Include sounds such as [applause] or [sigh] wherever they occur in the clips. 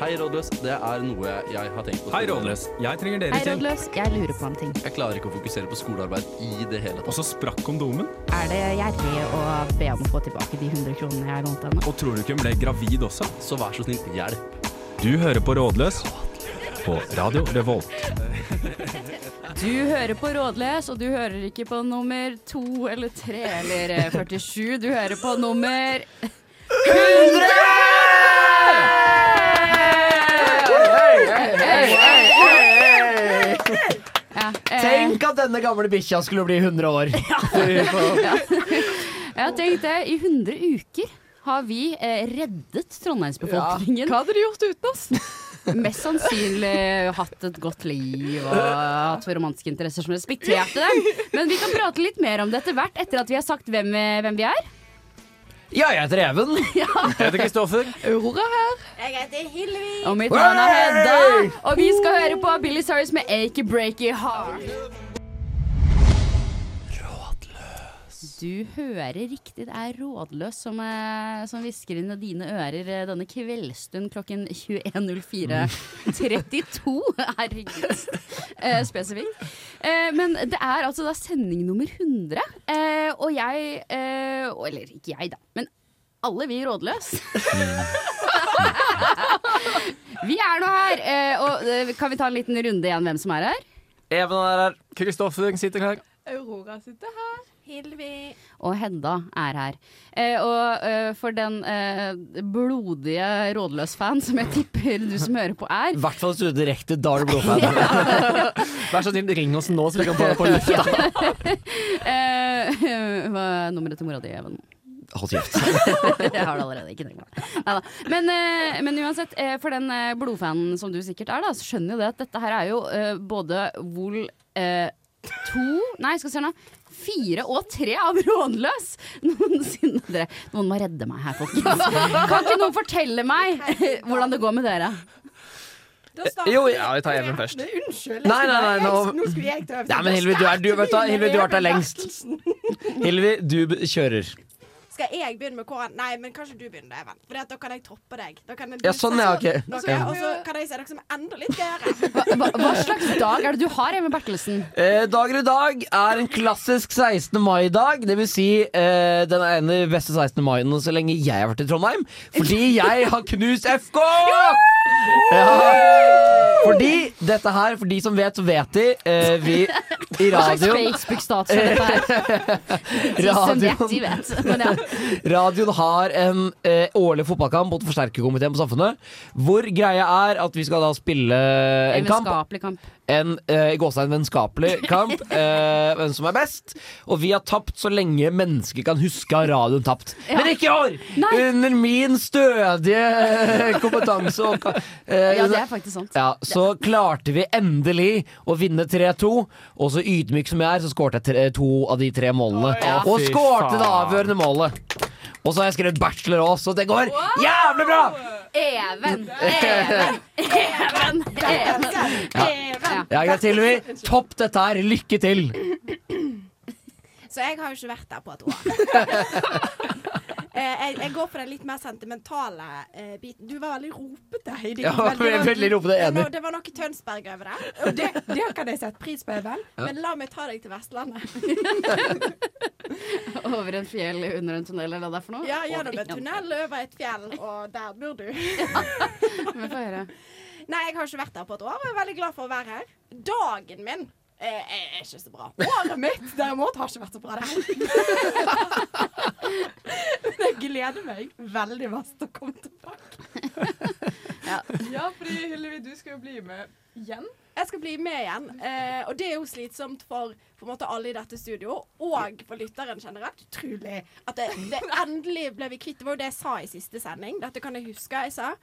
Hei, rådløs. Det er noe jeg har tenkt på. Hei, Rådløs. Jeg trenger Hei, til. hjelp. rådløs. Jeg lurer på en ting. Jeg klarer ikke å fokusere på skolearbeid i det hele Og så sprakk kondomen. Er det gjerrig å be om å få tilbake de 100 kronene jeg lånte henne? Og tror du ikke hun ble gravid også? Så vær så snill, hjelp. Du hører på Rådløs på Radio Revolt. Du hører på Rådløs, og du hører ikke på nummer to eller tre eller eh, 47. Du hører på nummer 100! Ja, eh, Tenk at denne gamle bikkja skulle bli 100 år. [laughs] [laughs] jeg har tenkt det. I 100 uker har vi eh, reddet trondheimsbefolkningen. Hva hadde du gjort uten oss? [laughs] Mest sannsynlig hatt et godt liv og hatt for romantiske interesser som respekterte dem. Men vi kan prate litt mer om det etter hvert, etter at vi har sagt hvem, eh, hvem vi er. Ja, jeg heter Even. Jeg heter Kristoffer. Aurora her. Jeg heter Hillevi. Og mitt navn er Hedda. Og vi skal høre på Billy Cyrus med Achy Breaky Heart. Du hører riktig, det er Rådløs som, eh, som hvisker inn i dine ører eh, denne kveldsstund klokken 21.04.32. [laughs] Herregud. Eh, spesifikt. Eh, men det er altså da sending nummer 100, eh, og jeg eh, Eller ikke jeg, da, men alle vi Rådløs. [laughs] vi er nå her, eh, og kan vi ta en liten runde igjen hvem som er her? Even er her. Kristoffer sitter her. Aurora sitter her. Hillevi. Og Hedda er her. Eh, og eh, for den eh, blodige Rådløs-fan som jeg tipper du som hører på er I hvert fall hvis du er direkte Dar Blodfan. [laughs] [laughs] Vær så snill, ring oss nå, så vi kan få det på lufta. [laughs] eh, Hva er nummeret til mora di, Even? Hold kjeft. Jeg har det allerede, ikke tenk på det. Men, eh, men uansett, eh, for den eh, blodfanen som du sikkert er, da, så skjønner jo det at dette her er jo eh, både Vol eh, to Nei, skal vi se nå. Fire og tre av Rådløs noensinne. Dere, noen må redde meg her, folkens. Kan ikke noen fortelle meg hvordan det går med dere? Jo, ja, vi tar Even først. Unnskyld. Nei, nei, nei, nå- nå skulle jeg ta Even. Nei, men Hilvi, du er- du- vet du Hilvi, du har vært der lengst. Hilvi, du kjører. Skal jeg begynne med K-en? Nei, men kanskje du begynner, Even. For da kan jeg toppe deg. Da kan jeg, Ja, sånn, er, okay. Og så- Og så kan jeg se dere som er enda litt gøyere. Hva, hva, hva slags dag er det du har, Even Bertelsen? Eh, dagen i dag er en klassisk 16. mai-dag. Det vil si eh, den ene beste 16. maien så lenge jeg har vært i Trondheim. Fordi jeg har knust FK! Ja. Fordi dette her, for de som vet, så vet de. Eh, vi i Hva slags Facebook-status er dette her? [laughs] De som vet, de vet. Men ja. Radioen har en eh, årlig fotballkamp mot forsterkerkomiteen på Samfunnet. Hvor greia er at vi skal da spille en En kamp. kamp. En uh, gåstein vennskapelig kamp. [laughs] eh, hvem som er best. Og vi har tapt så lenge mennesker kan huske har radioen tapt. Ja. Men ikke i år! Nei. Under min stødige eh, [laughs] kompetanse og eh, Ja, det er faktisk sant. ja, så klarte vi endelig å vinne 3-2. Og så ydmyk som jeg er, så skårte jeg tre, to av de tre målene. Ja. Og skårte det avgjørende målet. Og så har jeg skrevet bachelor òg, så det går jævlig bra! Even! [laughs] Even! Even! Even! Ja. Ja, greit, Hilvi. Topp dette her. Lykke til. Så jeg har jo ikke vært der på et år. [laughs] Eh, jeg, jeg går for den litt mer sentimentale eh, biten. Du var veldig ropete. Heidi. Ja, veldig, [laughs] var- veldig ropete, det enig. Det var noe Tønsberg over det. Og det, det kan jeg sette pris på, Even. Men la meg ta deg til Vestlandet. [laughs] Over en fjell, under en tunnel, eller hva det er for noe? Ja, gjennom en tunnel, over et fjell, og der bor du. [laughs] Vi får høre. Nei, jeg har ikke vært der på et år, og jeg er veldig glad for å være her. Dagen min er, er ikke så bra. Året mitt derimot har ikke vært så bra, det heller. Men [laughs] jeg gleder meg veldig masse til å komme tilbake. Ja, fordi Hillevi, du skal jo bli med igjen. Jeg skal bli med igjen, eh, og det er jo slitsomt for på en måte alle i dette studio, og for lytteren generelt. Utrolig at det, det endelig ble vi kvitt. Det var jo det jeg sa i siste sending. Dette kan jeg huske jeg sa.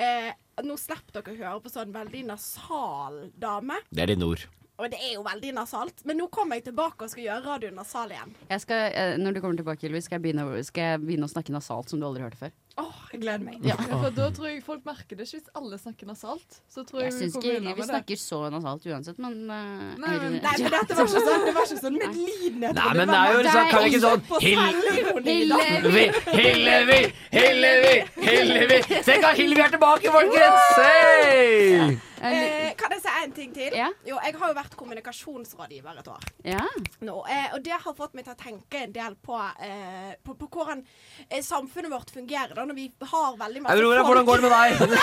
Eh, nå slipper dere å høre på sånn veldig nasal dame. Det er dine ord. Og det er jo veldig nasalt. Men nå kommer jeg tilbake og skal gjøre radio nasal igjen. Jeg skal, eh, når du kommer tilbake, Ylvi, skal, skal jeg begynne å snakke nasalt som du aldri hørte før. Åh, jeg gleder meg. Ja, for da tror jeg folk merker det ikke hvis alle snakker nasalt. Så tror Jeg jeg, syns vi ikke det. snakker så nasalt uansett, men uh, Nei, men- Nei, men dette var ikke sånn, det var ikke sånn medlidenhet. Nei, men det er jo liksom, kan vi ikke sånn. Hillevi! Hillevi, Hillevi, Hillevi! Se hva Hillevi er tilbake, folkens! Hey! Eh, kan jeg si en ting til? Ja. Jo, jeg har jo vært kommunikasjonsrådgiver et år Ja. nå. Eh, og det har fått meg til å tenke en del på, eh, på, på hvordan eh, samfunnet vårt fungerer da, når vi har veldig masse Aurora, hvordan går det med deg?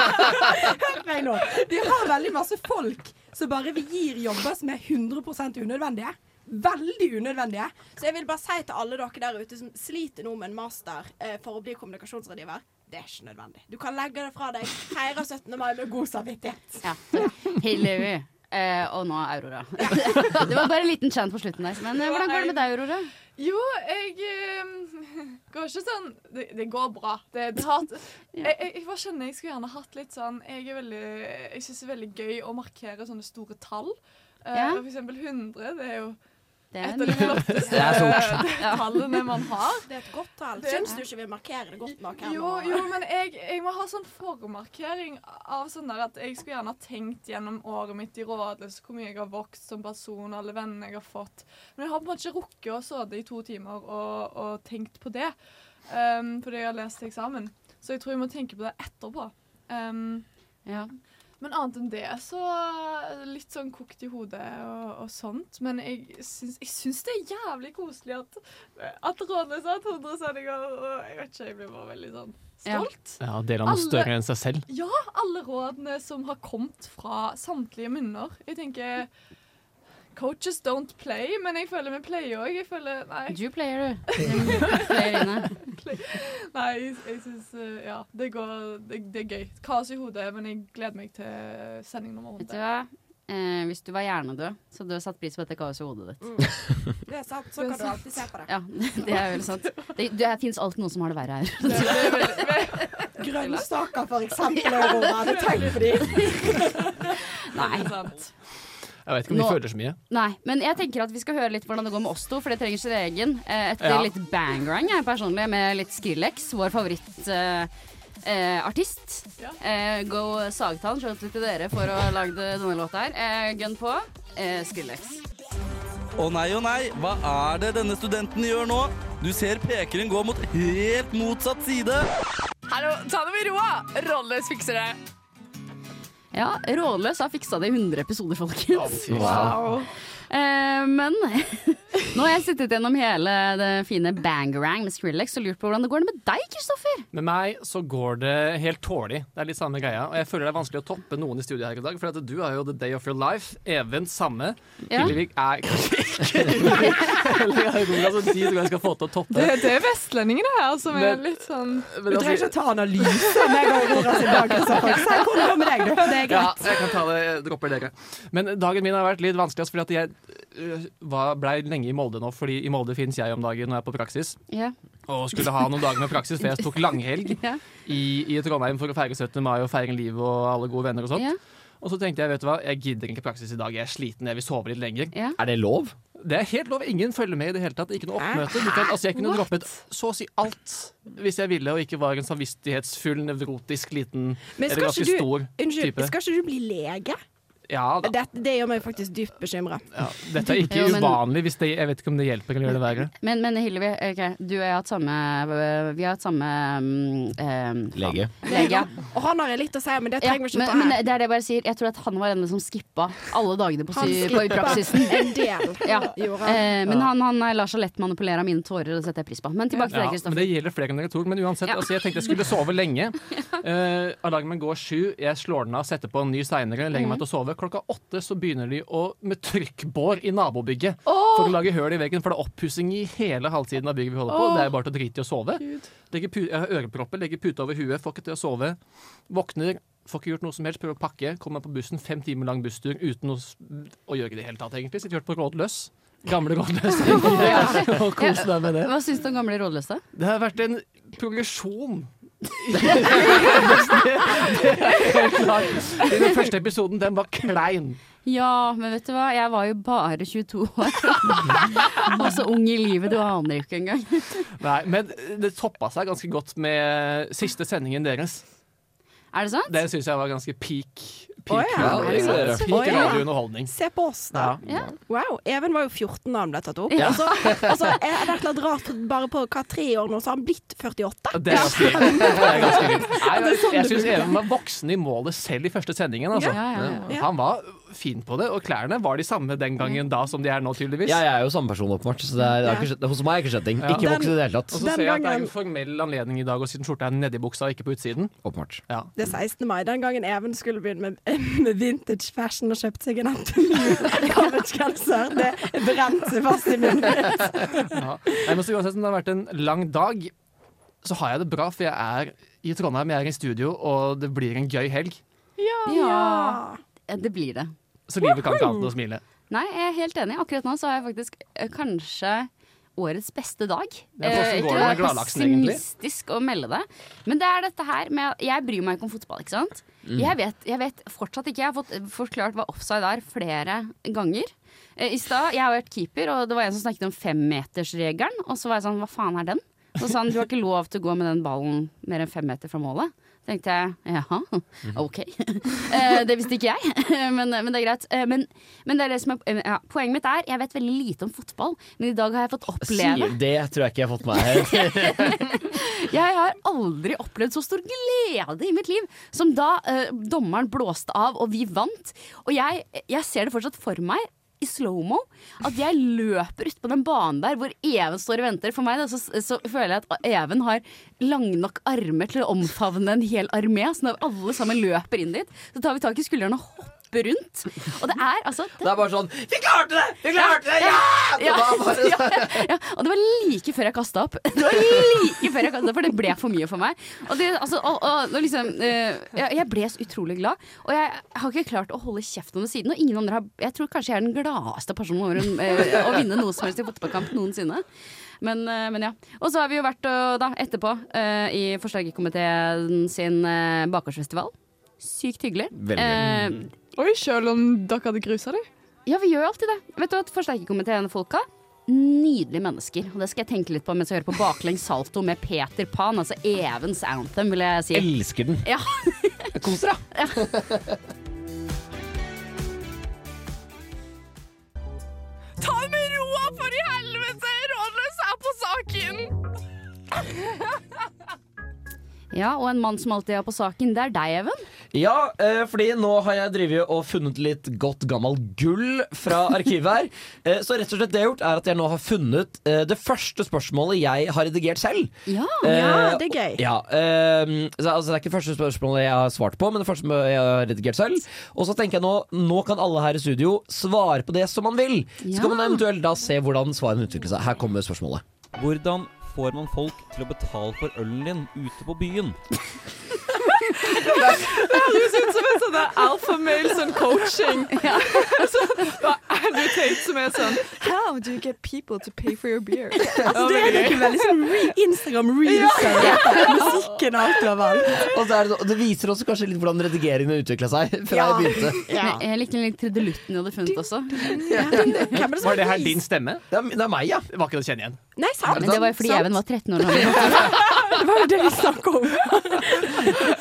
[laughs] Hør nå. Vi har veldig masse folk som bare vi gir jobber som er 100% unødvendige. Veldig unødvendige. Så jeg vil bare si til alle dere der ute som sliter nå med en master eh, for å bli kommunikasjonsrådgiver, det er ikke nødvendig. Du kan legge det fra deg. Feire 17. mai med god samvittighet. ja. Hillevi. Eh, og nå Aurora. [laughs] det var bare en liten chant på slutten der. Men eh, hvordan går det med deg, Aurora? Jo, jeg eh, går ikke sånn Det, det går bra. Det, det har, jeg, jeg, jeg bare kjenner jeg skulle gjerne hatt litt sånn Jeg er veldig Jeg syns det er veldig gøy å markere sånne store tall. Eh, Ja. For eksempel 100. Det er jo Det et er av de flotteste Det er stort. [laughs] tallene man har. Det er et godt tall. Det- Syns du ikke vi markerer det godt nok her Jo, nå? jo, men jeg, jeg må ha sånn formarkering av sånn der at jeg skulle gjerne ha tenkt gjennom året mitt i rådløs hvor mye jeg har vokst som person, alle vennene jeg har fått. Men jeg har på en måte ikke rukket å sove i to timer og, og tenkt på det. Um, fordi jeg har lest eksamen. Så jeg tror jeg må tenke på det etterpå. Um, Ja. Men annet enn det, så litt sånn kokt i hodet og, og sånt. Men jeg syns, jeg syns det er jævlig koselig at, at Rådløs har hatt 100 sendinger. Og jeg vet ikke, jeg blir bare veldig sånn stolt. Ja, Dele av noe større enn seg selv. Ja, alle rådene som har kommet fra samtlige munner. Jeg tenker Coaches don't play, men jeg føler vi player òg. Jeg føler Nei, Du player, du. [laughs] Player inne. nei jeg, jeg syns Ja, det går det, det er gøy. Kaos i hodet, men jeg gleder meg til sending nummer Vet du hva? Eh, hvis du var hjernedød, så hadde du satt pris på dette kaoset i hodet ditt. Mm. Det er sant. Så kan du alltid se på det. Ja, [laughs] det er vel sant. Det, det fins alltid noen som har det verre her. Det, det er veldig, Grønnsaker, for eksempel. Aurora. Hadde tenkt på de. [laughs] Nei. Jeg vet ikke om de Nå- føler så mye. Nei, men jeg tenker at vi skal høre litt hvordan det går med oss to, for det trenger sin egen. Eh, etter Ja. litt bangrang, jeg personlig, med litt Skrillex, vår favorittartist. Eh, eh, artist. Ja. eh, Go Sagtann, shout out til dere for å ha lagd denne låta her. Eh, gun på. Eh, Skrillex. Å nei, å nei, hva er det denne studenten gjør nå? Du ser pekeren gå mot helt motsatt side. Hallo, ta det med roa! Rolles fikser det. Ja, Rådløs har fiksa det i 100 episoder, folkens. Wow. Eh, men [laughs] nå har jeg sittet gjennom hele det fine bangerang med Skrillex og lurt på hvordan det går med deg, Kristoffer. Med meg så går det helt tålelig. Det er litt samme greia. Og jeg føler det er vanskelig å toppe noen i studiet her i dag. For at du har jo the day of your life. Even samme. Ja. Hillevik er kanskje ikke [laughs] Eller Aurora, så de tror jeg skal få til å toppe. Det, det er vestlendingene her som er Men- litt sånn Men Du trenger ikke å ta analyse av meg og Aurora sin dag. Kristoffer. Det går er Ja, jeg kan ta det, jeg dropper dere. Men dagen min har vært litt vanskeligst fordi at jeg øh, var, ble lenge i Molde nå. Fordi i Molde fins jeg om dagen når jeg er på praksis. Yeah. Og skulle ha noen dager med praksis, for jeg tok langhelg [laughs] yeah. i, i Trondheim for å feire 17. mai og feire livet og alle gode venner og sånt. Yeah. Og så tenkte jeg, vet du hva, jeg gidder ikke praksis i dag, jeg er sliten, jeg vil sove litt lenger. Yeah. Er det lov? Det er helt lov, ingen følger med i det hele tatt. Ikke noe oppmøte. Du kan, altså, jeg kunne droppet så å si alt hvis jeg ville, og ikke var en samvittighetsfull, nevrotisk liten eller ganske du, stor unnskyld, type. skal ikke du bli lege? Ja, da. Det, det gjør meg faktisk dypt bekymra. Ja, dette er [laughs] ikke Jo, men- uvanlig. Hvis det, jeg vet ikke om det hjelper Kan gjøre det verre. Men, men Hillevi, okay, du og jeg har hatt samme Vi har hatt samme mm, eh, Lege. lege. Og han har jeg litt å si, men det trenger vi ikke men, ta men her. det er det jeg bare sier. Jeg tror at han var den som skippa alle dagene på, sy på praksisen. en del. [laughs] Ja. Gjorde. Eh, men han, han lar seg lett manipulere av mine tårer, og det setter jeg pris på. Men tilbake til Ja, deg, men Kristoffer. det gjelder flere enn dere tror. Men uansett, Ja. altså, jeg tenkte jeg skulle sove lenge. Uh, [laughs] alarmen går sju, jeg slår den av, setter på en ny seinere, legger meg til å sove. Klokka åtte så begynner de å med trykkbår i nabobygget for å lage høl i veggen. For det er oppussing i hele halvsiden av bygget vi holder på. Det er bare til å drite i å sove. Legger jeg har ørepropper, legger pute over huet, får ikke til å sove. Våkner, får ikke gjort noe som helst, prøver å pakke. Kommer på bussen, fem timer lang busstur uten å, å gjøre det i det hele tatt, egentlig. Sitter hørt på Rådløs. Gamle rådløse. [laughs] [laughs] og kos deg med det. Hva syns du om gamle rådløse? Det har vært en progresjon. I den første episoden, den var klein. Ja, men vet du hva, jeg var jo bare 22 år. Og [laughs] så ung i livet, du aner jo ikke engang. Nei, men det toppa seg ganske godt med siste sendingen deres. Er det sant? Det syns jeg var ganske peak Jeg. Peak. Se på oss, da. Ja. Wow. Even var jo 14 da han ble tatt opp. Ja. Altså, altså, er det et eller annet rart bare på hva, tre år nå, så har han blitt 48. Det er ganske vilt. [laughs] Jeg, sånn jeg det syns. Even var voksen i målet selv i første sendingen. Altså. Ja, ja, ja. Ja. Han var fin på det, og klærne var de samme den gangen da som de er nå, tydeligvis. Ja, jeg er jo samme person, åpenbart. Så det er, det er ikke skjedd, hos meg er ikke skjedd ting. Ja. Ikke Den- i det hele tatt. Og så ser jeg at det er en formell anledning i dag og siden skjorta er nedi buksa og ikke på utsiden. Åpenbart. Ja. Det er 16. mai, den gangen Even skulle begynne med, [laughs] med vintage fashion og kjøpte seg en Antonio Covage-genser. Det brente seg fast i munnen min. Ja. Nei, men så uansett om det har vært en lang dag, så har jeg det bra, for jeg er i Trondheim, jeg er i studio, og det blir en gøy helg. Ja! Ja, det blir det. Så livet kan ikke annet enn å smile. Nei, jeg er helt enig. Akkurat nå så har jeg faktisk eh, kanskje årets beste dag. Ja, Eh, ikke det egentlig? pessimistisk å melde det. Men det er dette her med Jeg bryr meg ikke om fotball, ikke sant? Jeg, vet, jeg vet fortsatt ikke. Jeg har fått forklart hva offside er flere ganger. Eh, I stad, Jeg har vært keeper, og det var en som snakket om femmetersregelen. Og så var jeg sånn, hva faen er den? Så sa han du har ikke lov til å gå med den ballen mer enn fem meter fra målet. Tenkte jeg jaha, OK. [laughs] Eh, det visste ikke jeg, [laughs] men, men det er greit. Eh, Men, men det er det som er, eh, ja, poenget mitt er jeg vet veldig lite om fotball, men i dag har jeg fått oppleve det tror jeg ikke jeg har fått med meg. [laughs] Jeg har aldri opplevd så stor glede i mitt liv som da eh, dommeren blåste av og vi vant. Og jeg, jeg ser det fortsatt for meg. I slow-mo. At jeg løper ut på den banen der hvor Even står og venter. For meg da, så, så føler jeg at Even har lange nok armer til å omfavne en hel armé. Så når alle sammen løper inn dit, så tar vi tak i skuldrene og hopper rundt. Og det er altså [laughs] Det er bare sånn Vi klarte det! Vi klarte det! Ja! Det ja, bare ja, ja, og det var like før jeg kasta opp. [laughs] Det var like før jeg kastet opp, For det ble for mye for meg. Og det, altså, og, og, og liksom, eh, jeg, jeg ble så utrolig glad. Og jeg har ikke klart å holde kjeft om det siden. Og ingen andre har Jeg tror kanskje jeg er den gladeste personen over eh, å vinne noe som helst i fotballkamp noensinne. Men, eh, men ja. Og så har vi jo vært og, da, etterpå i forslagerkomiteen sin uh, bakgårdsfestival. Sykt hyggelig. Veldig. Eh, Oi, selv om dere hadde grusa dem? ja, vi gjør alltid det. Vet du hva Forsterkerkomiteen-folka Nydelige mennesker. Og det skal jeg tenke litt på mens jeg hører på Baklengs salto med Peter Pan. Altså Evens anthem, vil jeg si. Elsker den. Ja. Kos dere. Ta det med roa, for i helvete! Rådløs er på saken! Ja, og en mann som alltid er på saken, det er deg, Even. Ja, eh, fordi nå har jeg drevet og funnet litt godt gammel gull fra arkivet her. [laughs] Eh, så rett og slett det jeg har gjort, er at jeg nå har funnet eh, det første spørsmålet jeg har redigert selv. Ja. Ja, Eh, det er gøy. Ja, eh, så, altså, Det er ikke det første spørsmålet jeg har svart på, men det første jeg har redigert selv. Og så tenker jeg nå Nå kan alle her i studio svare på det som man vil. Så Ja. kan man eventuelt da se hvordan svarene utvikler seg. Her kommer spørsmålet. Hvordan får man folk til å betale for ølen din ute på byen? Høres ut som en sånn Alfa male sånn coaching. [laughs] så, og Andrew Tate som er sånn How do you get people to pay for your beer? [laughs] Altså, det er noe veldig sånn re Instagram reels av dette. Musikken og alt du har valgt. Og så er det, det viser også kanskje litt hvordan redigeringen utvikla seg [laughs] fra Ja. jeg begynte. Ja. Jeg likte litt trudelutten jeg hadde funnet også. Det som Var det her din stemme? Det er, det er meg, ja. Det var ikke det å kjenne igjen. Nei, sant. Men det var jo fordi. Even var 13 år gammel. Det var jo det vi snakket om.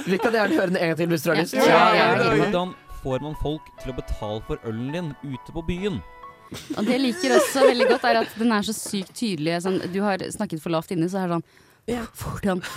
Vi kan gjerne høre den en gang til hvis du har lyst. Ja, ja. Hvordan får man folk til å betale for ølen din ute på byen? Og det jeg liker også veldig godt, er at den er så sykt tydelig. Sånn, du har snakket for lavt inne, så er det sånn Ja. Hvordan? [laughs]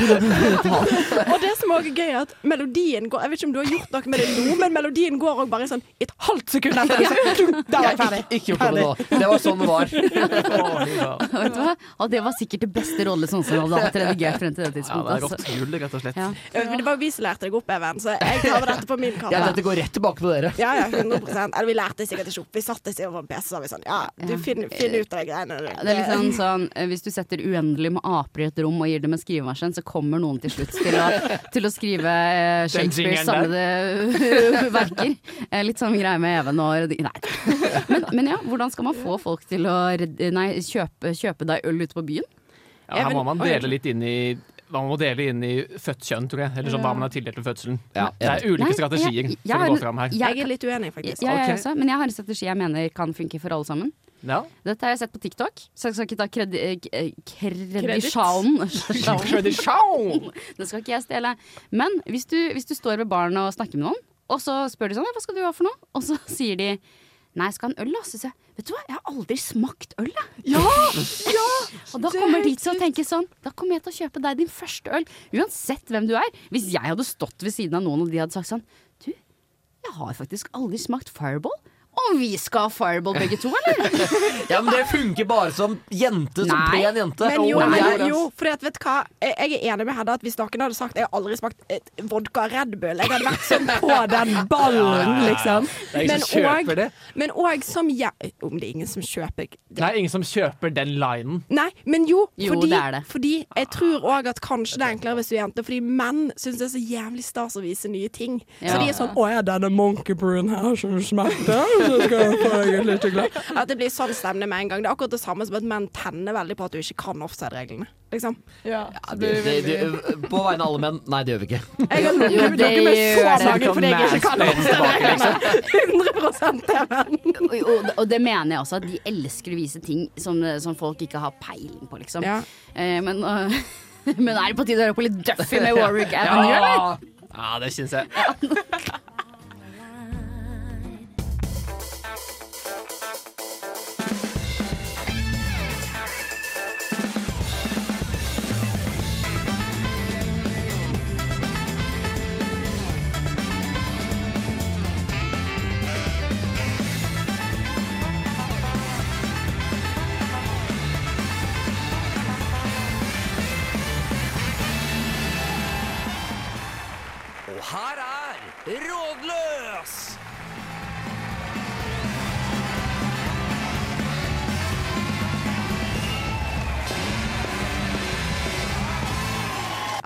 Og det som også er gøy, er at melodien går Jeg vet ikke om du har gjort noe med det nå, men melodien går også bare sånn i et halvt sekund etter. Var Jeg jeg ferdig. ikke, gjort noe nå. Det var sånn det var. [laughs] Vet du hva? Og det var sikkert det beste rollet sånn som hadde hatt redigert frem til det Ja, det er tidspunktet. rått altså. gull, rett og slett. Ja. Ja, Men det var jo vi som lærte deg opp, Even, så jeg tar dette på min Ja, kappe. dette går rett tilbake på dere. Ja, ja, 100% Eller vi lærte sikkert ikke opp. Vi satt oss over en PC, og sa vi sånn Ja, du finner, finner finn ut av de greiene. Det er litt sånn, sånn Hvis du setter uendelig med aper i et rom og gir dem en skrivemaskin, så kommer noen til slutt til å, [laughs] til å skrive eh, Shakespeares samlede [laughs] verker. Eh, Litt sånn greie med Even og Nei. Men, men ja, hvordan skal man få folk til å nei, kjøpe, kjøpe deg øl ute på byen? Ja, her må man dele litt inn i man må dele inn i født kjønn, tror jeg. Eller sånn hva man har tildelt ved fødselen. Ja, det er ulike Nei, strategier jeg- jeg jeg, som går gå fram her. jeg- er litt uenig, faktisk. Ja, jeg Ok. også, men jeg har en strategi jeg mener kan funke for alle sammen. Ja. Dette har jeg sett på TikTok, så jeg skal ikke ta kredi eh, kredisjonen. Tradisjon! [laughs] Det skal ikke jeg stjele. Men hvis du, hvis du står ved baren og snakker med noen, og så spør de sånn 'Hva skal du ha for noe?' Og så [laughs] sier de 'Nei, jeg skal ha en øl', da. Så jeg 'Vet du hva, jeg har aldri smakt øl', jeg. [laughs] Og da kommer de til å tenke sånn Da kommer jeg til å kjøpe deg din første øl. Uansett hvem du er. Hvis jeg hadde stått ved siden av noen og de hadde sagt sånn Du, jeg har faktisk aldri smakt Fireball. Og vi skal ha Fireball begge to, eller? [laughs] Ja, men det funker bare som jente, som Nei. pen jente. Men jo, men, jeg- jo for vet du hva? Jeg jeg er enig med Hedda at hvis noen hadde sagt jeg har aldri smakt et vodka Red Bull Jeg hadde vært sånn på den [laughs] ballen, liksom. Det er ingen som kjøper det. men òg som jeg Om det er ingen som kjøper Det Nei, ingen som kjøper den linen. Nei, men jo, Jo, det er det. fordi jeg tror òg at kanskje det er enklere hvis du er jente, fordi menn syns det er så jævlig stas å vise nye ting. Ja. Så de er sånn 'Å ja, denne monkey brewen her som smakte', [laughs] så skal jeg få deg litt glad. At det blir sånn stemning med en gang. Det er akkurat det samme som at menn tenner veldig på at du ikke kan offside-reglene. Liksom. Ja, det, det, det, på vegne av alle menn, nei, det gjør vi ikke. Jeg har lukket det dere med så mange fordi jeg ikke kan offside-reglene. 100 er menn. Og, og, det mener jeg også, at de elsker å vise ting som, som folk ikke har peiling på, liksom. Ja. Eh, men, uh, [laughs] men er det på tide å høre på litt Duffy med Warwick Avenue, eller? Ja, det syns jeg. [laughs]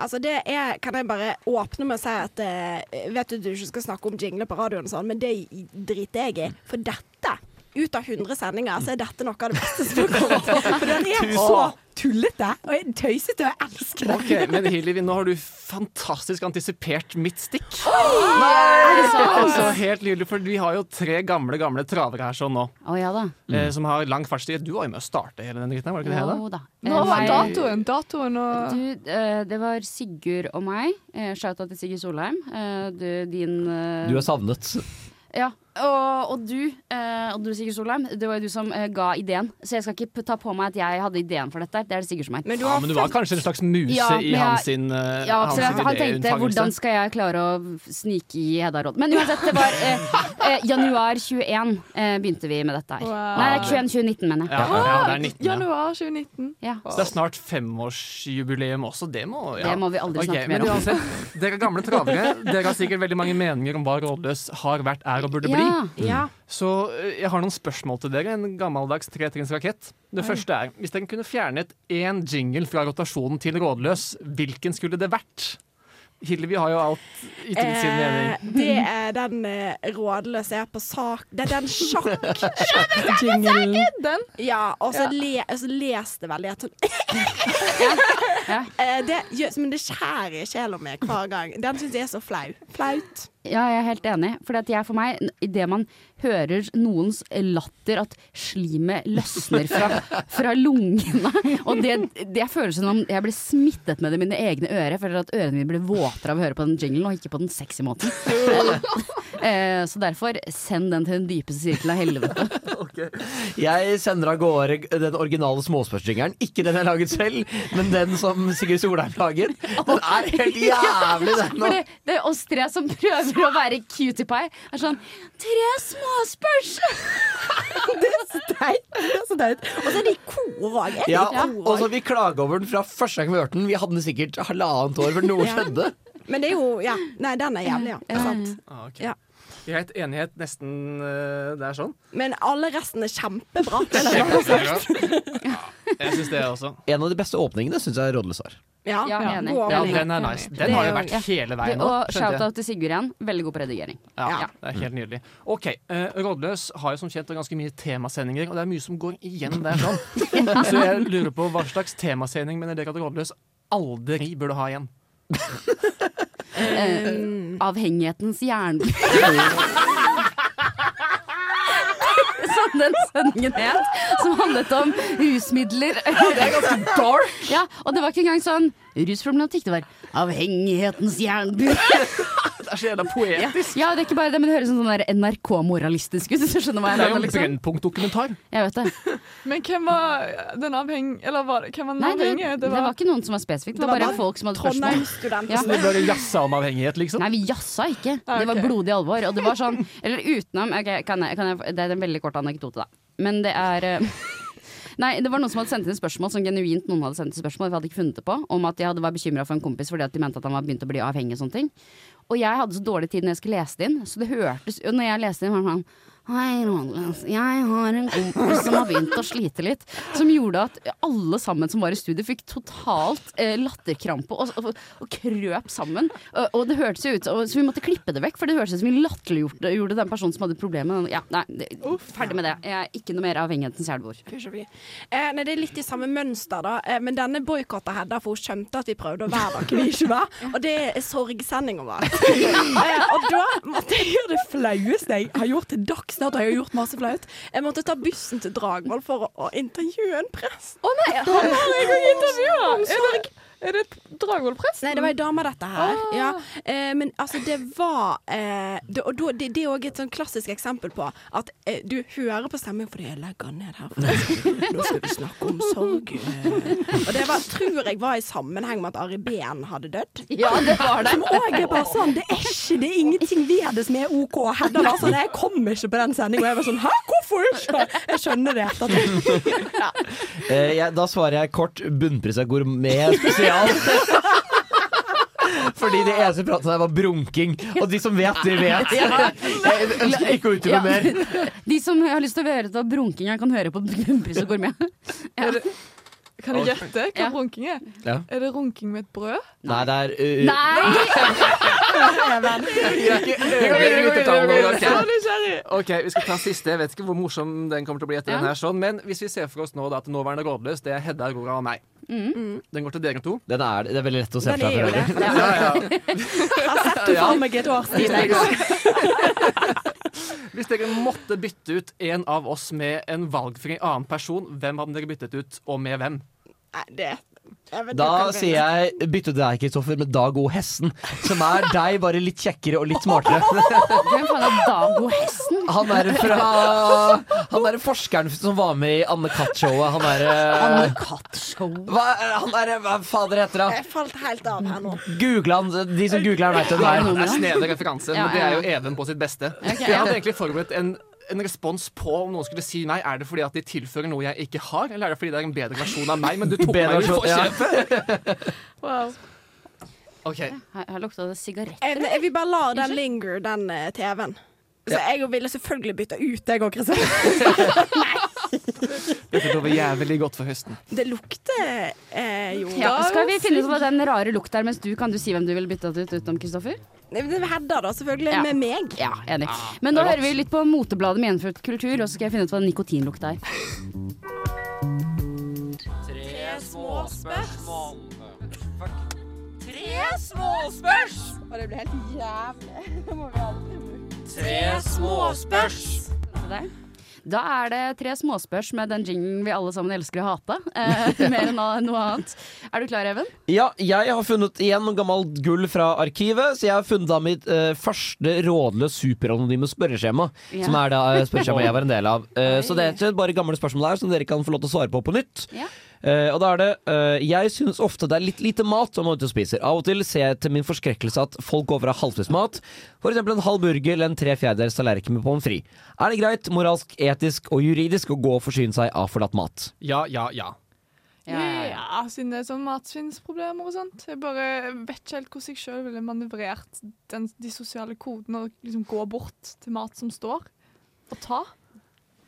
Altså det er, Kan jeg bare åpne med å si at uh, Vet du du ikke skal snakke om jingler på radioen, og sånn, men det driter jeg i. For dette, ut av 100 sendinger, så er dette noe av det beste som har kommet. [laughs] For den er så Tullete og tøysete, og jeg elsker det. Ok, Men Hillevi, nå har du fantastisk antisipert mitt stikk. Er det sant? Altså, helt nydelig, for Vi har jo tre gamle gamle travere her sånn nå, Oh, ja da. eh, som har lang fartstid. Du var jo med å starte hele den dritten, her, var det ikke det? Jo da. Nå Eh, var meg- datoen. Datoen og Du, eh, det var Sigurd og meg. Eh, Shout-out til Sigurd Solheim. Eh, du, din eh, Du er savnet. Ja. Og, og du, eh, og du Sigurd Solheim, det var jo du som eh, ga ideen. Så jeg skal ikke ta på meg at jeg hadde ideen for dette. Det er det Sigurd som er. Men du Ja, men du var kanskje en slags muse Ja, i jeg- hans sin, eh, Ja, hans. Han tenkte hvordan skal jeg klare å snike i Hedda Råd. Men uansett, det var eh, [laughs] eh, januar 21 eh, begynte vi med dette her. Wow. Nei, 21 2019, mener jeg. Ja, ja, det er 19, ja. januar 2019. Ja. Så det er snart femårsjubileum også. Det må, ja. Det må vi aldri Ok, snakke mer om. uansett, dere er gamle travere. Dere har sikkert veldig mange meninger om hva Rådløs har vært, er og burde bli. Ja. Ja. Så eh, jeg har noen spørsmål til dere. En gammeldags tretrinnsrakett. Det første er, hvis dere kunne fjernet én jingle fra rotasjonen til Rådløs, hvilken skulle det vært? Hillevi har jo alt ytret sin mening. Eh, det er den eh, rådløse er på sak Det er den sjakk-jinglen. [laughs] Den. Ja, og så Ja. le, så les det veldig at sånn [laughs] Ja. Eh, det, Men det skjærer i sjela mi hver gang. Den syns jeg er så flau. Flaut. Ja, jeg er helt enig. For at jeg, for meg, idet man hører noens latter, at slimet løsner fra, [laughs] fra lungene Og det, det føles som om jeg blir smittet med det i mine egne ører. Jeg føler at ørene mine blir våtere av å høre på den jinglen, og ikke på den sexy måten. [laughs] Eh, Så derfor, send den til den dypeste sirkelen av helvete. [laughs] Jeg sender av gårde den originale småspørsjingeren. Ikke den jeg laget selv, men den som Sigurd Solheim laget. Den er helt jævlig, den. Det, det er oss tre som prøver å være cutie pie. Er sånn Tre småspørs! [laughs] Det er så teit. Det er så teit. Og så er de òg. Ja, og så vi klager over den fra første gang vi hørte den. Vi hadde den sikkert halvannet år før noe Ja. skjedde. Men det er jo Ja. Nei, den er jævlig, ja. Det er sant. Ah, okay. Ja. Greit, enighet nesten uh, det er sånn. Men alle resten er kjempebra. [laughs] Ja, jeg synes det også. En av de beste åpningene syns jeg Rådløs har. Ja, Ja, enig. Ja, den er nice. Den har jo vært ja. hele veien nå. Og shout-out til Sigurd igjen. Veldig god på redigering. Ja, Ja. det er helt nydelig. OK. uh, Rådløs har jo som kjent ganske mye temasendinger, og det er mye som går igjen der sånn. [laughs] Så jeg lurer på hva slags temasending mener dere at Rådløs aldri burde ha igjen? Uh, [laughs] avhengighetens jernbane. [laughs] [laughs] den sendingen het, som handlet om rusmidler. Det er ganske dark! Ja, og det var ikke engang sånn rusproblematikk, det var avhengighetens jernbur. [laughs] Det er så jævla poetisk. Ja, det er ikke bare det, men det høres sånn sånn NRK-moralistisk ut, hvis du skjønner hva jeg Det er jo en Liksom. Brennpunkt-dokumentar. Jeg vet det. [laughs] Men hvem var den avheng... Eller var det, hvem var den Nei, det, avhengige? det var ikke noen som var spesifikt, det var bare folk som hadde spørsmål. Ja. Så det bare jazza om avhengighet, liksom. Nei, vi jazza ikke. Ah, Det var blodig alvor. Og det var sånn Eller utenom okay, kan jeg, kan jeg, Det er en veldig kort anekdote, da. Men det er eh, [laughs] Nei, det var noen som hadde sendt inn spørsmål som genuint noen hadde sendt inn spørsmål, vi hadde ikke funnet det på, om at de hadde vært bekymra for en kompis fordi at de mente at han var begynt å bli avhengig og sånne ting. Og jeg hadde så dårlig tid når jeg skulle lese det inn, så det hørtes når jeg leste inn, var det sånn Hei, Rådløs. Jeg har en kompis som har begynt å slite litt. Som gjorde at alle sammen som var i studio, fikk totalt eh, latterkrampe og, og, og krøp sammen. Og, og det hørtes jo ut Så vi måtte klippe det vekk, for det hørtes ut som vi latterliggjorde den personen som hadde problemet. Ja, nei, det, ferdig med det. Jeg er ikke noe mer avhengighetens og. Eh, nei, det er litt i samme mønster, da. Eh, men denne boikotta Hedda, for hun skjønte at vi prøvde å være dere vi ikke var. Og det er sorgsendinga vår. [laughs] eh, og da måtte jeg gjøre det flaueste jeg har gjort til dags dato. Jeg har gjort masse flaut. Jeg måtte ta bussen til Dragvoll for å, å intervjue en prest. Å nei, han har jeg òg intervjua! Er det, Dragvoll-presten? Nei, det var ei dame, dette her. Ja. Eh, men altså, det var eh, det, Og da, det, det er òg et sånn klassisk eksempel på at eh, du hører på stemmen fordi jeg legger den ned her. Nå skal vi snakke om sorg. eh. Og det var, tror jeg var i sammenheng med at Ari Behn hadde dødd. Ja, det var det. Som òg er bare sånn, det er ikke Det er ingenting ved det som er OK. Hedda var sånn Jeg kom ikke på den sendinga. Og jeg var sånn Hæ, hvorfor ikke? Jeg skjønner det ettertid. Eh, jeg, da svarer jeg kort bunnprisa gourmet spesial. [laughs] Fordi det eneste pratet om der var brunking. Og de som vet, de vet. [laughs] Jeg ønsker ikke å utdype Ja. mer. De som har lyst til å høre til brunking, jeg kan høre på Bunnpris og gourmet. [laughs] Ja. Kan jeg gjette hva Ja. runking er? Ja. Er det runking med et brød? Nei, det er uh, Nei! Så nysgjerrig! Ok, Vi skal ta siste. Jeg vet ikke hvor morsom den kommer til å bli etter Ja. den her sånn, Men hvis vi ser for oss nå da at nåværende rådløs, det er Hedda, Aurora og meg. Mm. Den går til dere to. den er, Det er veldig lett å se fra. for. Ja, ja. Jeg har sett for meg et år siden. Hvis dere måtte bytte ut en av oss med en valgfri annen person, hvem hadde dere byttet ut, og med hvem? Nei, det jeg Da sier er. jeg bytte deg, Kristoffer, med Dag O. Hessen. Som er deg, bare litt kjekkere og litt smartere. [laughs] Hvem faen er Dago Hesten? Han er fra Han er forskeren som var med i Anne Katt-showet. Han er eh, Anne hva, Han er Hva fader heter han? Jeg falt helt av her nå. Google han. De som googler han, vet hvem det Det er. er snedig referanse, men det er jo Even på sitt beste. Jeg hadde egentlig forberedt en, en respons på om noen skulle si nei. Er det fordi at de tilfører noe jeg ikke har, eller er det fordi det er en bedre versjon av meg? Men du tok Bedre meg jo ja. forkjøpet. [laughs] Wow. Okay. Her, her lukta det sigaretter. Jeg, jeg vil bare la den linger, den eh, TV-en. Så jeg ville selvfølgelig bytta ut deg òg, Kristoffer. [laughs] Dette lover jævlig godt for høsten. Det lukter eh, jo Ja, skal vi finne ut hva den rare lukta er, mens du kan du si hvem du ville bytta ut utenom Kristoffer? Det er Hedda, da, selvfølgelig. Ja. Med meg. Ja, enig. Men nå er hører vi litt på motebladet med gjenfødt kultur, og så skal jeg finne ut hva nikotinlukt er. Tre små spørsmål. Tre småspørs! Og det blir helt jævlig. [laughs] Det må vi aldri bruke. Tre småspørs! Se der. Da er det tre småspørs med den jinglen vi alle sammen elsker å hate. Eh, [laughs] mer enn noe annet. Er du klar, Even? Ja, jeg har funnet igjen gammelt gull fra arkivet. Så jeg har funnet da mitt eh, første rådløs superanonyme spørreskjema. Ja. Som er da eh, spørreskjemaet jeg var en del av. Eh, [laughs] så det er bare gamle spørsmål her som dere kan få lov til å svare på på nytt. Ja. Eh, og da er det uh, Jeg synes ofte det er litt lite mat som man ute og spiser. Av og til ser jeg til min forskrekkelse at folk går fra halvspist mat, f.eks. en halv burger eller en tre fjerdedels tallerken med pommes frites. Er det greit, moralsk, etisk og juridisk å gå og forsyne seg av forlatt mat? Ja, ja, ja. Ja, ja, ja. Ja, siden det er sånn matsvinnsproblemer og sånt. Jeg bare vet ikke helt hvordan jeg sjøl ville manøvrert den, de sosiale kodene og liksom gå bort til mat som står, og ta.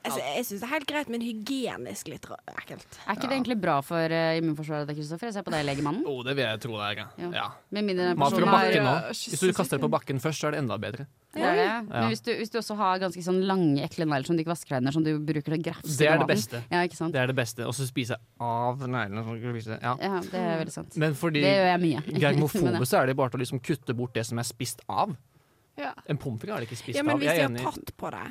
Altså, jeg syns det er helt greit, men hygienisk litt ekkelt. Er ikke det egentlig bra for uh, immunforsvaret, Kristoffer? Jeg ser på deg, legemannen. Oh, det vil jeg tro det er. ja. Ja. Ja. Med mindre den Mat fra personen har bakken nå. Hvis du kaster det på bakken først, så er det enda bedre. Ja, ja. Men hvis du, hvis du også har ganske sånn lange, ekle negler som du ikke vasker deg under, som du bruker til å grafse Det er det beste. Ja, ikke sant? Det er det beste. Og så spise av neglene. sånn. Ja. Ja, det er veldig sant. Men fordi Det gjør jeg mye. germofobe [laughs] så er det bare til å liksom kutte bort det som er spist av. Ja. En pommes frites er det ikke spist Ja, men av. hvis Jeg de har tatt på det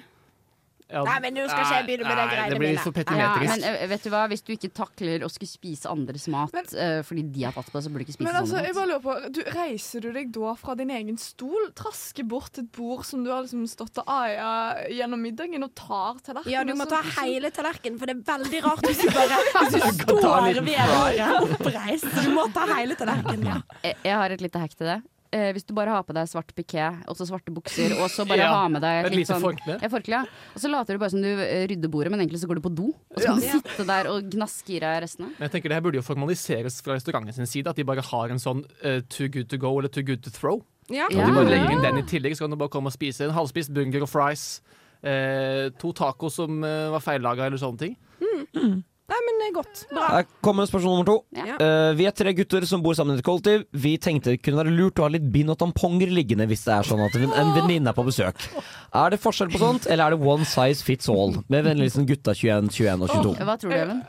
Ja, Nei, men nå skal ikke jeg begynne med det nei, greiene Det blir mine. litt for Ja, men eh, vet du hva, hvis du ikke takler å skulle spise andres mat eh, fordi de har tatt på det, så burde du ikke spise Men altså, jeg bare lurer på, du, Reiser du deg da fra din egen stol, trasker bort til et bord som du har liksom stått og aia gjennom middagen, og tar tallerkenen? Ja, du må ta hele tallerkenen, for det er veldig rart hvis du bare [laughs] hvis du kan ta en står ved bordet oppreist. Du må ta hele tallerkenen. Ja. Jeg, jeg har et lite hack til det. Eh, hvis du bare har på deg svart piké og så svarte bukser, og så bare [laughs] Ja, har med deg Et litt sånn forkle. ja, forkle, ja. Og så later du bare som du eh, rydder bordet, men egentlig så går du på do. Og så kan du sitte der og gnaske i deg restene. Men jeg tenker Det her burde jo formaliseres fra restauranten sin side. At de bare har en sånn uh, too good to go eller too good to throw. Ja. Og de bare legger inn den i tillegg, så kan du bare komme og spise en halvspist burger og fries. Eh, to taco som eh, var feillaga, eller sånne ting. Nei, men er godt. Bra. Her kommer spørsmål nummer to. Ja. Uh, vi er tre gutter som bor sammen i et kollektiv. Vi tenkte det kunne være lurt å ha litt bind og tamponger liggende hvis det er sånn at en en venninne er på besøk. Er det forskjell på sånt, eller er det one size fits all? Med vennlig gutta 21, 21 og 22. Hva tror du, Even?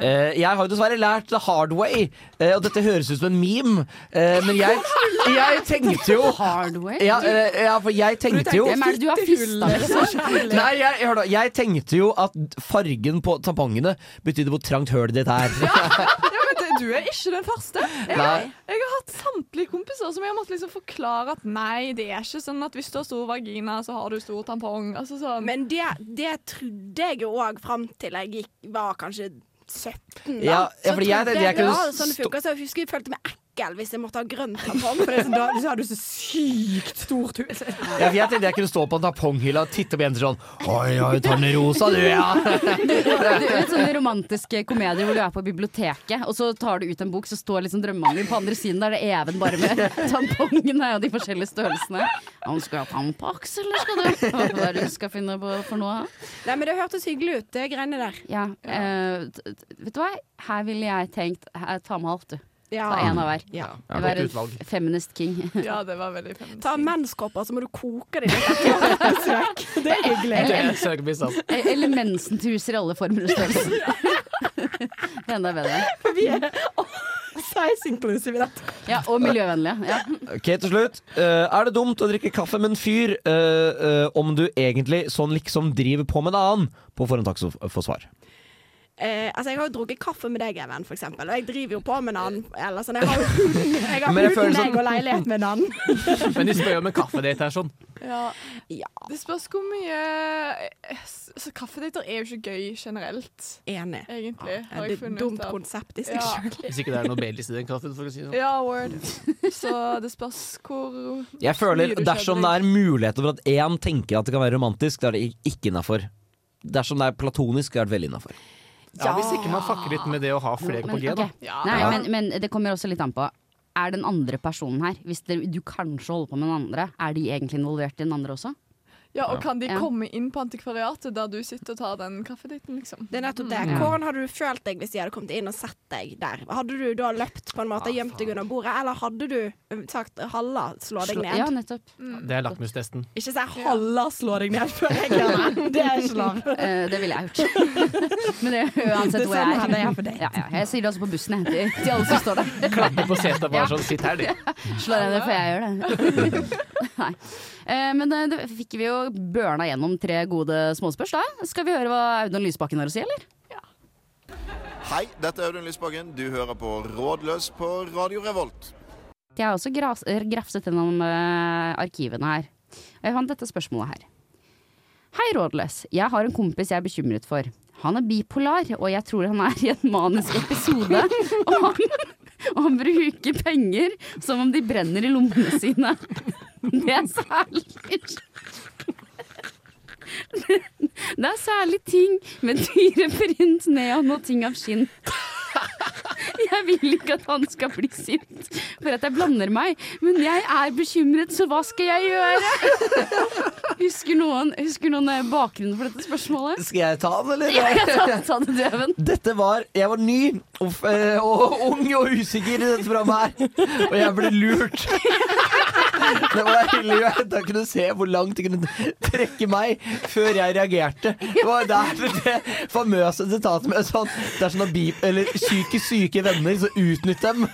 Eh, jeg har jo dessverre lært the hard way, eh, og dette høres ut som en meme, eh, men jeg, jeg tenkte jo Hardway? ja, eh, ja, for jeg tenkte jo Hvem er det du har fista med? Nei, jeg, hør da, jeg tenkte jo at fargen på tampongene betydde hvor trangt hølet ditt er. Ja, men du er ikke den første. Jeg, jeg har hatt samtlige kompiser som jeg har måttet liksom forklare at nei, det er ikke sånn at hvis du har stor vagina, så har du stor tampong. Altså sånn. Men det, det trodde jeg jo òg fram til jeg gikk, var kanskje 17. Da. Ja, ja, fordi jeg jeg, jeg, jeg jeg, jeg, jeg, sånn stå- jeg husker jeg følte meg ekkel hvis jeg måtte ha grønn tampong. For det er sånn, Da så har du så sykt stort hus. Ja, jeg tenkte jeg kunne stå på en tamponghylle og titte på jenter sånn Oi, oi, tar den rosa, du, ja. [laughs] Du vet sånne romantiske komedier hvor du er på biblioteket, og så tar du ut en bok, så står liksom drømmemannen din på andre siden. Da er det Even bare med [laughs] tampongene og de forskjellige størrelsene. Han skal du ha tampax, eller skal du Hva er det du skal finne på for noe? Nei, men det hørtes hyggelig ut, det greiene der. Ja, ja. t- t- vet du hva? Her ville jeg tenkt Ta med alt, du. Ja. Ta én av hver. Ja. Ja, Vær en feminist king. [laughs] Ja, det var veldig feminist Ta menskopper, så må du koke dem litt. [laughs] Det er hyggelig. Er altså. E- Eller mensentuser i alle former og størrelser. Det [laughs] er enda bedre. Vi er size inclusive i dette. Ja, og miljøvennlige. Ja. Ok, til slutt. Uh, er det dumt å drikke kaffe med en fyr uh, uh, om du egentlig sånn liksom driver på med en annen? På forhånd takk for svar. Eh, altså, jeg har jo drukket kaffe med deg, Even, for eksempel. Og jeg driver jo på med en annen. Eller sånn, jeg har jo [laughs] jeg har uten deg sånn- og leilighet med en annen. [laughs] Men de spør jo om en kaffedate her sånn. Ja. Ja, Det spørs hvor mye Så Kaffedater er jo ikke gøy generelt, enig. egentlig. Ja, har det er et dumt konsept i seg Ja. sjøl. Hvis ikke det er noe bedre i den kaffen, for å si det sånn. Ja, word. Så det spørs hvor Jeg føler dersom det er muligheter for at én tenker at det kan være romantisk, da er det ikke innafor. Dersom det er platonisk, er det veldig innafor. Ja, hvis ikke man fucker litt med det å ha flere på G, G, da. Ja. Nei, men, men det kommer også litt an på. Er den andre personen her, hvis det, du kanskje holder på med den andre, er de egentlig involvert i den andre også? Ja, og kan de Ja. komme inn på antikvariatet der du sitter og tar den kaffedaten, liksom? Det er nettopp det. Ja. Hvordan hadde du følt deg hvis de hadde kommet inn og sett deg der? Hadde du da løpt på en måte, gjemt deg under bordet, eller hadde du um, sagt 'halla, slå deg ned'? Ja, nettopp. Det er lakmustesten. Ikke si 'halla, slå deg ned' [laughs] før jeg gjør Det er ikke lov. uh, [laughs] det ville jeg gjort. [laughs] men det er uansett hvor jeg jeg Det er. jeg for deg. Ja, ja, jeg sier det også på bussen jeg, til, alle som står der. Klappe på setet bare sånn, sitt her, du. Slå deg ned før jeg gjør det. Nei. Eh, men eh, det fikk vi jo børna gjennom tre gode småspørs da. Skal vi høre hva Audun Lysbakken har å si, eller? Ja. Hei, dette er Audun Lysbakken. Du hører på Rådløs på Radio Revolt. Jeg har også eh, grafset gjennom arkivene her. Og jeg fant dette spørsmålet her. Hei, rådløs. Jeg har en kompis jeg er bekymret for. Han er bipolar, og jeg tror han er i en manisk episode. Og han, [laughs] og han bruker penger som om de brenner i lommene sine. Det er særlig Det er særlig ting med dyreprint, neon og ting av skinn. Jeg vil ikke at han skal bli sint for at jeg blander meg, men jeg er bekymret, så hva skal jeg gjøre? Husker noen, husker noen eh, bakgrunnen for dette spørsmålet? Skal jeg ta den, eller? Ja, ja, ta, ta den Døven. Dette var Jeg var ny og, f- eh, og ung og usikker i dette programmet her, og jeg ble lurt. [laughs] Det var deilig å da kunne du se hvor langt de kunne trekke meg før jeg reagerte. Det var der det famøse sitatet med sånn Det er sånn at psykisk syke venner, så utnytt dem.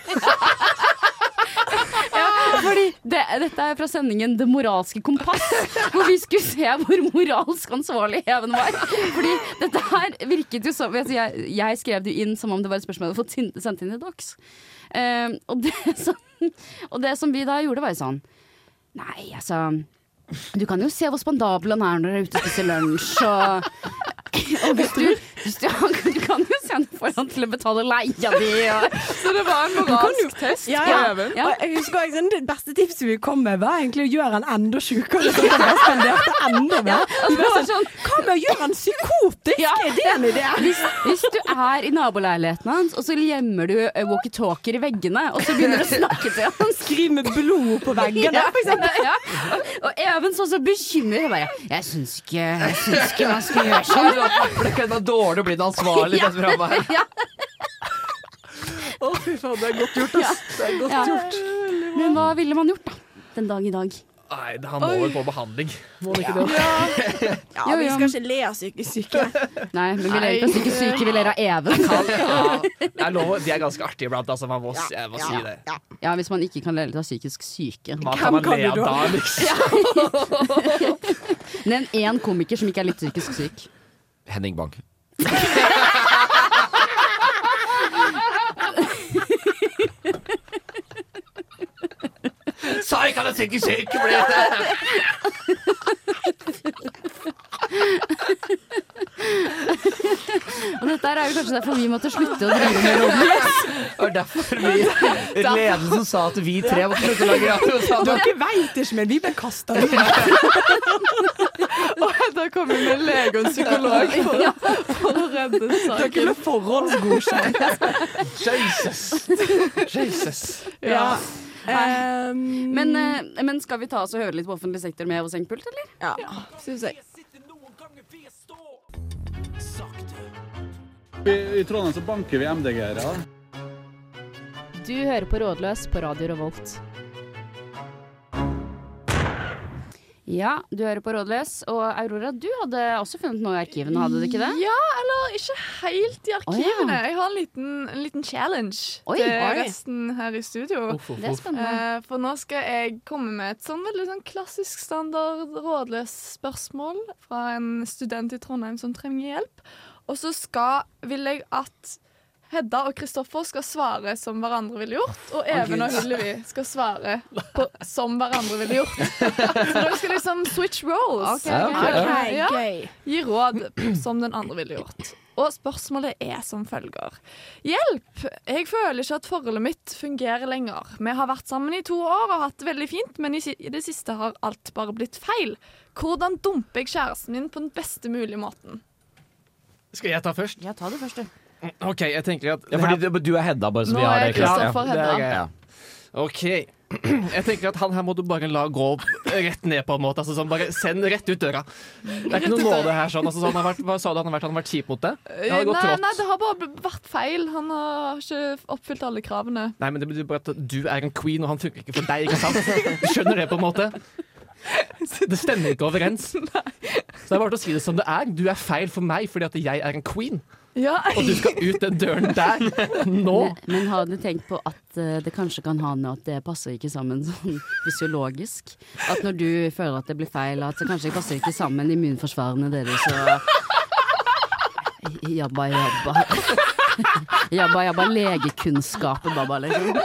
Fordi det, dette er fra sendingen Det moralske kompass, hvor vi skulle se hvor moralsk ansvarlig Even var. Fordi dette her virket jo som altså jeg, jeg skrev det inn som om det var et spørsmål jeg hadde fått sendt inn i Dox. Uh, og, det som, og det som vi da gjorde, var jo sånn Nei, altså Du kan jo se hvor spandabel han er når dere er ute og spiser lunsj, og, [laughs] og hvis du, hvis du, [laughs] du kan jo han får han til å betale leia di, og Så det var en moralsk test Ja, på ja. Even. Ja. Jeg husker også, Det beste tipset vi kom med, var egentlig å gjøre han enda sjukere. Så han spanderte enda mer. og så var det sånn Hva med å gjøre han psykotisk? Ja. Er det en idé? hvis, hvis du er i naboleiligheten hans, og så gjemmer du eh, walkietalkier i veggene, og så begynner du å snakke til han Skriv med blod på veggene, for eksempel. ja. og, og Even så så bekymret. Jeg bare Jeg syns ikke, jeg syns ikke man skal gjøre sånn. Det kunne være dårlig å bli ansvarlig i dette her. [laughs] Ja. Å, fy faen, det er godt gjort, ass. Det er godt Ja. gjort. Men hva ville man gjort, da? Den dag i dag. Nei, han må vel på behandling. Må han ikke det? [laughs] Ja, Jo, vi jo. skal ikke le av psykisk syke. Nei, men vi ler ikke av psykisk syke, vi ler av Even. Ja, det er lov, de er ganske artige iblant, altså. Man må, jeg må si det. Ja, hvis man ikke kan le av psykisk syke. Hva kan man kan le du av da? da, liksom? [laughs] Nevn én komiker som ikke er litt psykisk syk. Henning Bang. Sa ikke at jeg psykisk syk! Ble det. Og dette er jo kanskje derfor vi måtte slutte å drive med. Det var derfor vi ledelsen sa at vi tre måtte slutte å lage radio. Sa. Dere veit ikke, men vi ble kasta ut. [laughs] Da kommer vi med lege og en psykolog for, for å redde Dere saken. ble forhåndsgodkjent. Jesus. Jesus. Ja. Um, Men, eh, men skal vi ta oss og høre litt på offentlig sektor med vår sengepult, eller? Ja, syns jeg. I, I Trondheim så banker vi MDG-ere. Du hører på Rådløs på Radio Revolt. Ja, du hører på Rådløs. Og Aurora, du hadde også funnet noe i arkivene, hadde du ikke det? Ja, eller ikke helt i arkivene. Oh, ja. Jeg har en liten, en liten challenge Oi, til oi. resten her i studio. Uff, uff, er spennende. Eh, for nå skal jeg komme med et sånn veldig sånn klassisk standard rådløs spørsmål fra en student i Trondheim som trenger hjelp. Og så skal, vil jeg at Hedda og Kristoffer skal svare som hverandre ville gjort, og Even og Hyllevi skal svare på, som hverandre ville gjort. [laughs] Så dere skal liksom switch roles. Okay, ok. OK, Ja. Gi råd som den andre ville gjort. Og spørsmålet er som følger. Hjelp! Jeg føler ikke at forholdet mitt fungerer lenger. Vi har vært sammen i to år og hatt det veldig fint, men i i det siste har alt bare blitt feil. Hvordan dumper jeg kjæresten min på den beste mulige måten? Skal jeg ta først? Ja, ta det først, du. OK, jeg tenker at Ja, fordi du, du er Hedda, bare så Nå vi har er det klart. Kristoffer det er Hedda. greit. Ja. OK. [clears throat] Jeg tenker at han her må du bare la gå rett ned på en måte. Altså, sånn, bare Send rett ut døra. Det er ikke noe nåde her. Sånn. Altså, sånn, han har vært, hva sa du han har vært? Han har vært kjip mot deg? Det har gått nei, trått. nei, det har bare bl- vært feil. Han har ikke oppfylt alle kravene. Nei, men det betyr bare at du er en queen, og han funker ikke for deg. ikke sant? Du skjønner det, på en måte? Det stemmer ikke overens. [laughs] Så det er bare til å si det som det er. Du er feil for meg fordi at jeg er en queen, Ja, [laughs] og du skal ut den døren der nå. Men, men har du tenkt på at uh, det kanskje kan ha med at det passer ikke sammen sånn [laughs] fysiologisk? At når du føler at det blir feil, at det kanskje passer ikke sammen immunforsvarene deres [laughs] og Jabba, jabba. Jabba, jabba. legekunnskapet, babba, liksom.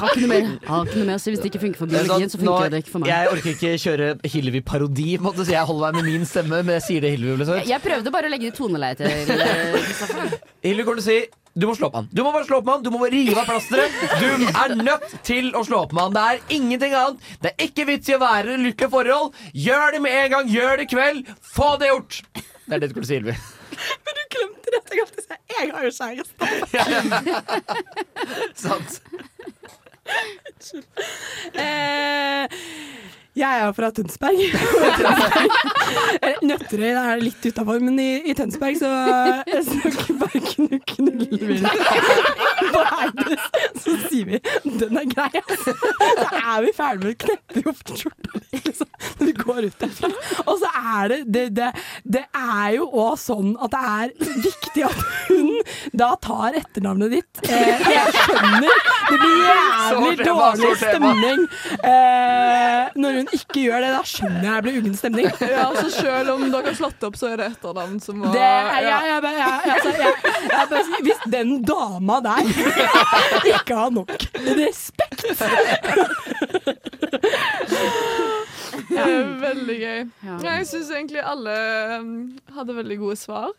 Har, ikke noe mer. Har ikke noe mer å si. Hvis det ikke funker for biologien, så Nå- funker det ikke for meg. Jeg orker ikke kjøre Hillevi-parodi, så jeg holder meg med min stemme. Men jeg sier det Hillevi ville Jeg, sagt. jeg prøvde bare å legge det toneleiet til eh, Hillevi kommer til å si du må slå opp med han. Du må bare slå opp med han. Du må bare rive av plasteret. Du er nødt til å slå opp med han. Det er ingenting annet. Det er ikke vits i å være i et lykkelig forhold. Gjør det med en gang. Gjør det i kveld. Få det gjort. Det er det du skulle si, Hillevi. Men du glemte det. Jeg jeg har jo kjæreste. [laughs] Sant. Eh, jeg er fra Tønsberg. [laughs] Jeg er det litt utafor, men i, i Tønsberg så, så bare knu, knuller vi på Eides. Så sier vi 'den er grei', altså. Så er vi ferdig med å kneppe opp skjorta liksom, når vi går ut derfra. Og så er det Det, det, det er jo òg sånn at det er viktig at hun da tar etternavnet ditt. Eh, jeg skjønner det blir jævlig tema, dårlig stemning eh, når hun ikke gjør det. Da skjønner jeg det blir uggen stemning. Ja, så selv om dere har slått opp, så er det etternavn som var Det, jeg, jeg, jeg, altså, jeg, jeg bare hvis den dama der [laughs] ikke har nok respekt Det er veldig gøy. Ja. Jeg syns egentlig alle um, hadde veldig gode svar.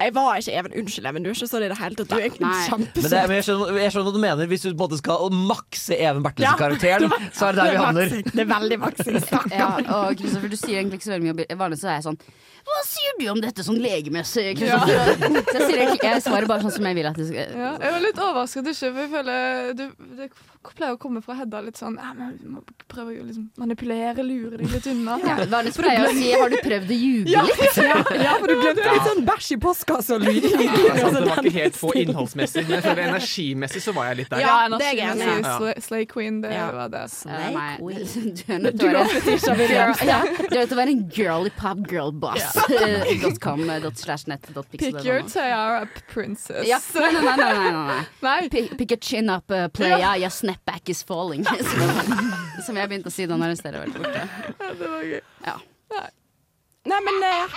Jeg var ikke Even. Unnskyld, Even. Du er ikke sånn i det hele tatt. Du er egentlig Nei. Men, det, kjempesøt. men jeg, skjønner, jeg skjønner hva du mener. Hvis du på en måte skal makse Even Ja, Bertelsen-karakteren, [laughs] så er det der vi havner. Det er veldig maksing. stakkar. Ja, og Kristoffer, du sier egentlig ikke så veldig mye. Vanligvis så er jeg sånn Hva sier du om dette sånn legemessig, Ja. [laughs] Så jeg, sier jeg svarer bare sånn som jeg vil at det skal Ja, jeg var litt overrasket ikke, for jeg føler du, Det pleier å komme fra Hedda litt sånn ja, men Vi må prøve å liksom manipulere, lure deg litt unna. ja, Vanligvis pleier å si Har du prøvd å ljuge Ja, litt? ja, ja, for du glemte litt sånn bæsj i postkassa og. Ja, det, er sant, det var ikke helt på innholdsmessig, men jeg føler energimessig så var jeg litt der. Ja, det er energimessig. Slay, Queen, det Ja. var det. Slay Queen. [laughs] du er nødt til å er være er en girly pop girl boss. [laughs] Com, slash net, Pick your tiara up princess. Ja, nei, nei, nei, nei, nei, nei. Nei. [laughs] Pick, a chin up uh, player, your snapback is falling. [laughs] Som, jeg begynte å si da når stedet var borte. Ja, det var gøy. Ja. Nei, men eh,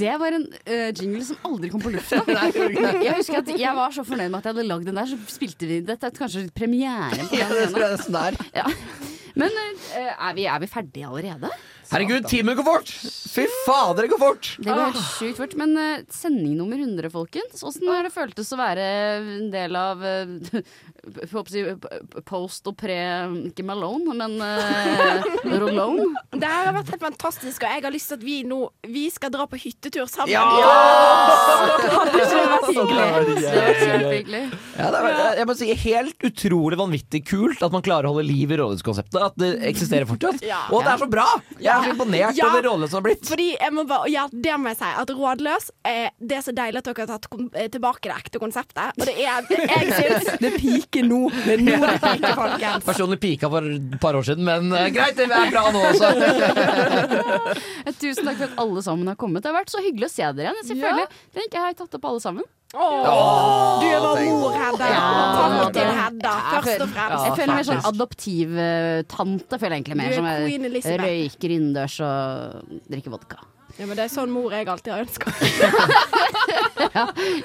Det var en uh, jingle som aldri kom på lufta. Jeg husker at jeg var så fornøyd med at jeg hadde lagd den der, så spilte vi dette er kanskje premieren på den scenen. Sånn der. Ja. Men uh, er, vi, er vi ferdige allerede? Herregud, timen går fort! Fy fader, det går fort! Det går helt sjukt fort. Men uh, sending nummer 100, folkens. Åssen har det føltes å være en del av [laughs] uh, post og pre Ikke Malone, men [laughs] uh, Rolone? det har vært helt fantastisk, og jeg har lyst til at vi nå Vi skal dra på hyttetur sammen. Ja! Ja! Hadde ikke det vært hyggelig? Det har kjempehyggelig. Ja, det er, jeg må si Helt utrolig vanvittig kult at man klarer å holde liv i rådhuskonseptet. At det eksisterer fortsatt. Og det er så bra! Jeg er så imponert Ja. over rådløs som har blitt. Fordi jeg må bare, ja, Det må jeg si. At Rådløs eh, Det er så deilig at dere har tatt eh, tilbake det ekte konseptet. Og det er [laughs] Jeg syns Det piker nå. Det er nå det piker, folkens. Personlig pika for et par år siden, men eh, greit, det er bra nå også. [laughs] Tusen takk for at alle sammen har kommet. Det har vært så hyggelig å se dere igjen. Selvfølgelig. Tenk, jeg har tatt opp alle sammen. Du er vår mor, Hedda. Ja. Tanten til Hedda, først og fremst. Jeg føler meg sånn adoptivtante, føler jeg egentlig mer. Er Som røyker innendørs og drikker vodka. Ja, men Det er sånn mor jeg alltid har ønska. [laughs] Ja,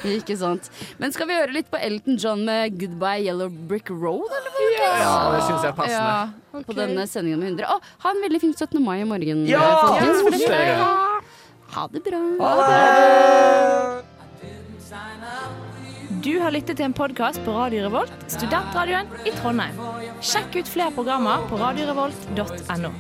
ikke sant. Men skal vi høre litt på Elton John med 'Goodbye Yellow Brick Road'? Eller hva? Ja, det syns jeg er passende. Ja, på denne sendingen med 100. Å, ha en veldig fin 17. mai i morgen, Ja! folkens. For det skal ha. Ha det bra. Ha det. Du har lyttet til en podkast på Radio Revolt, studentradioen i Trondheim. Sjekk ut flere programmer på radiorevolt.no.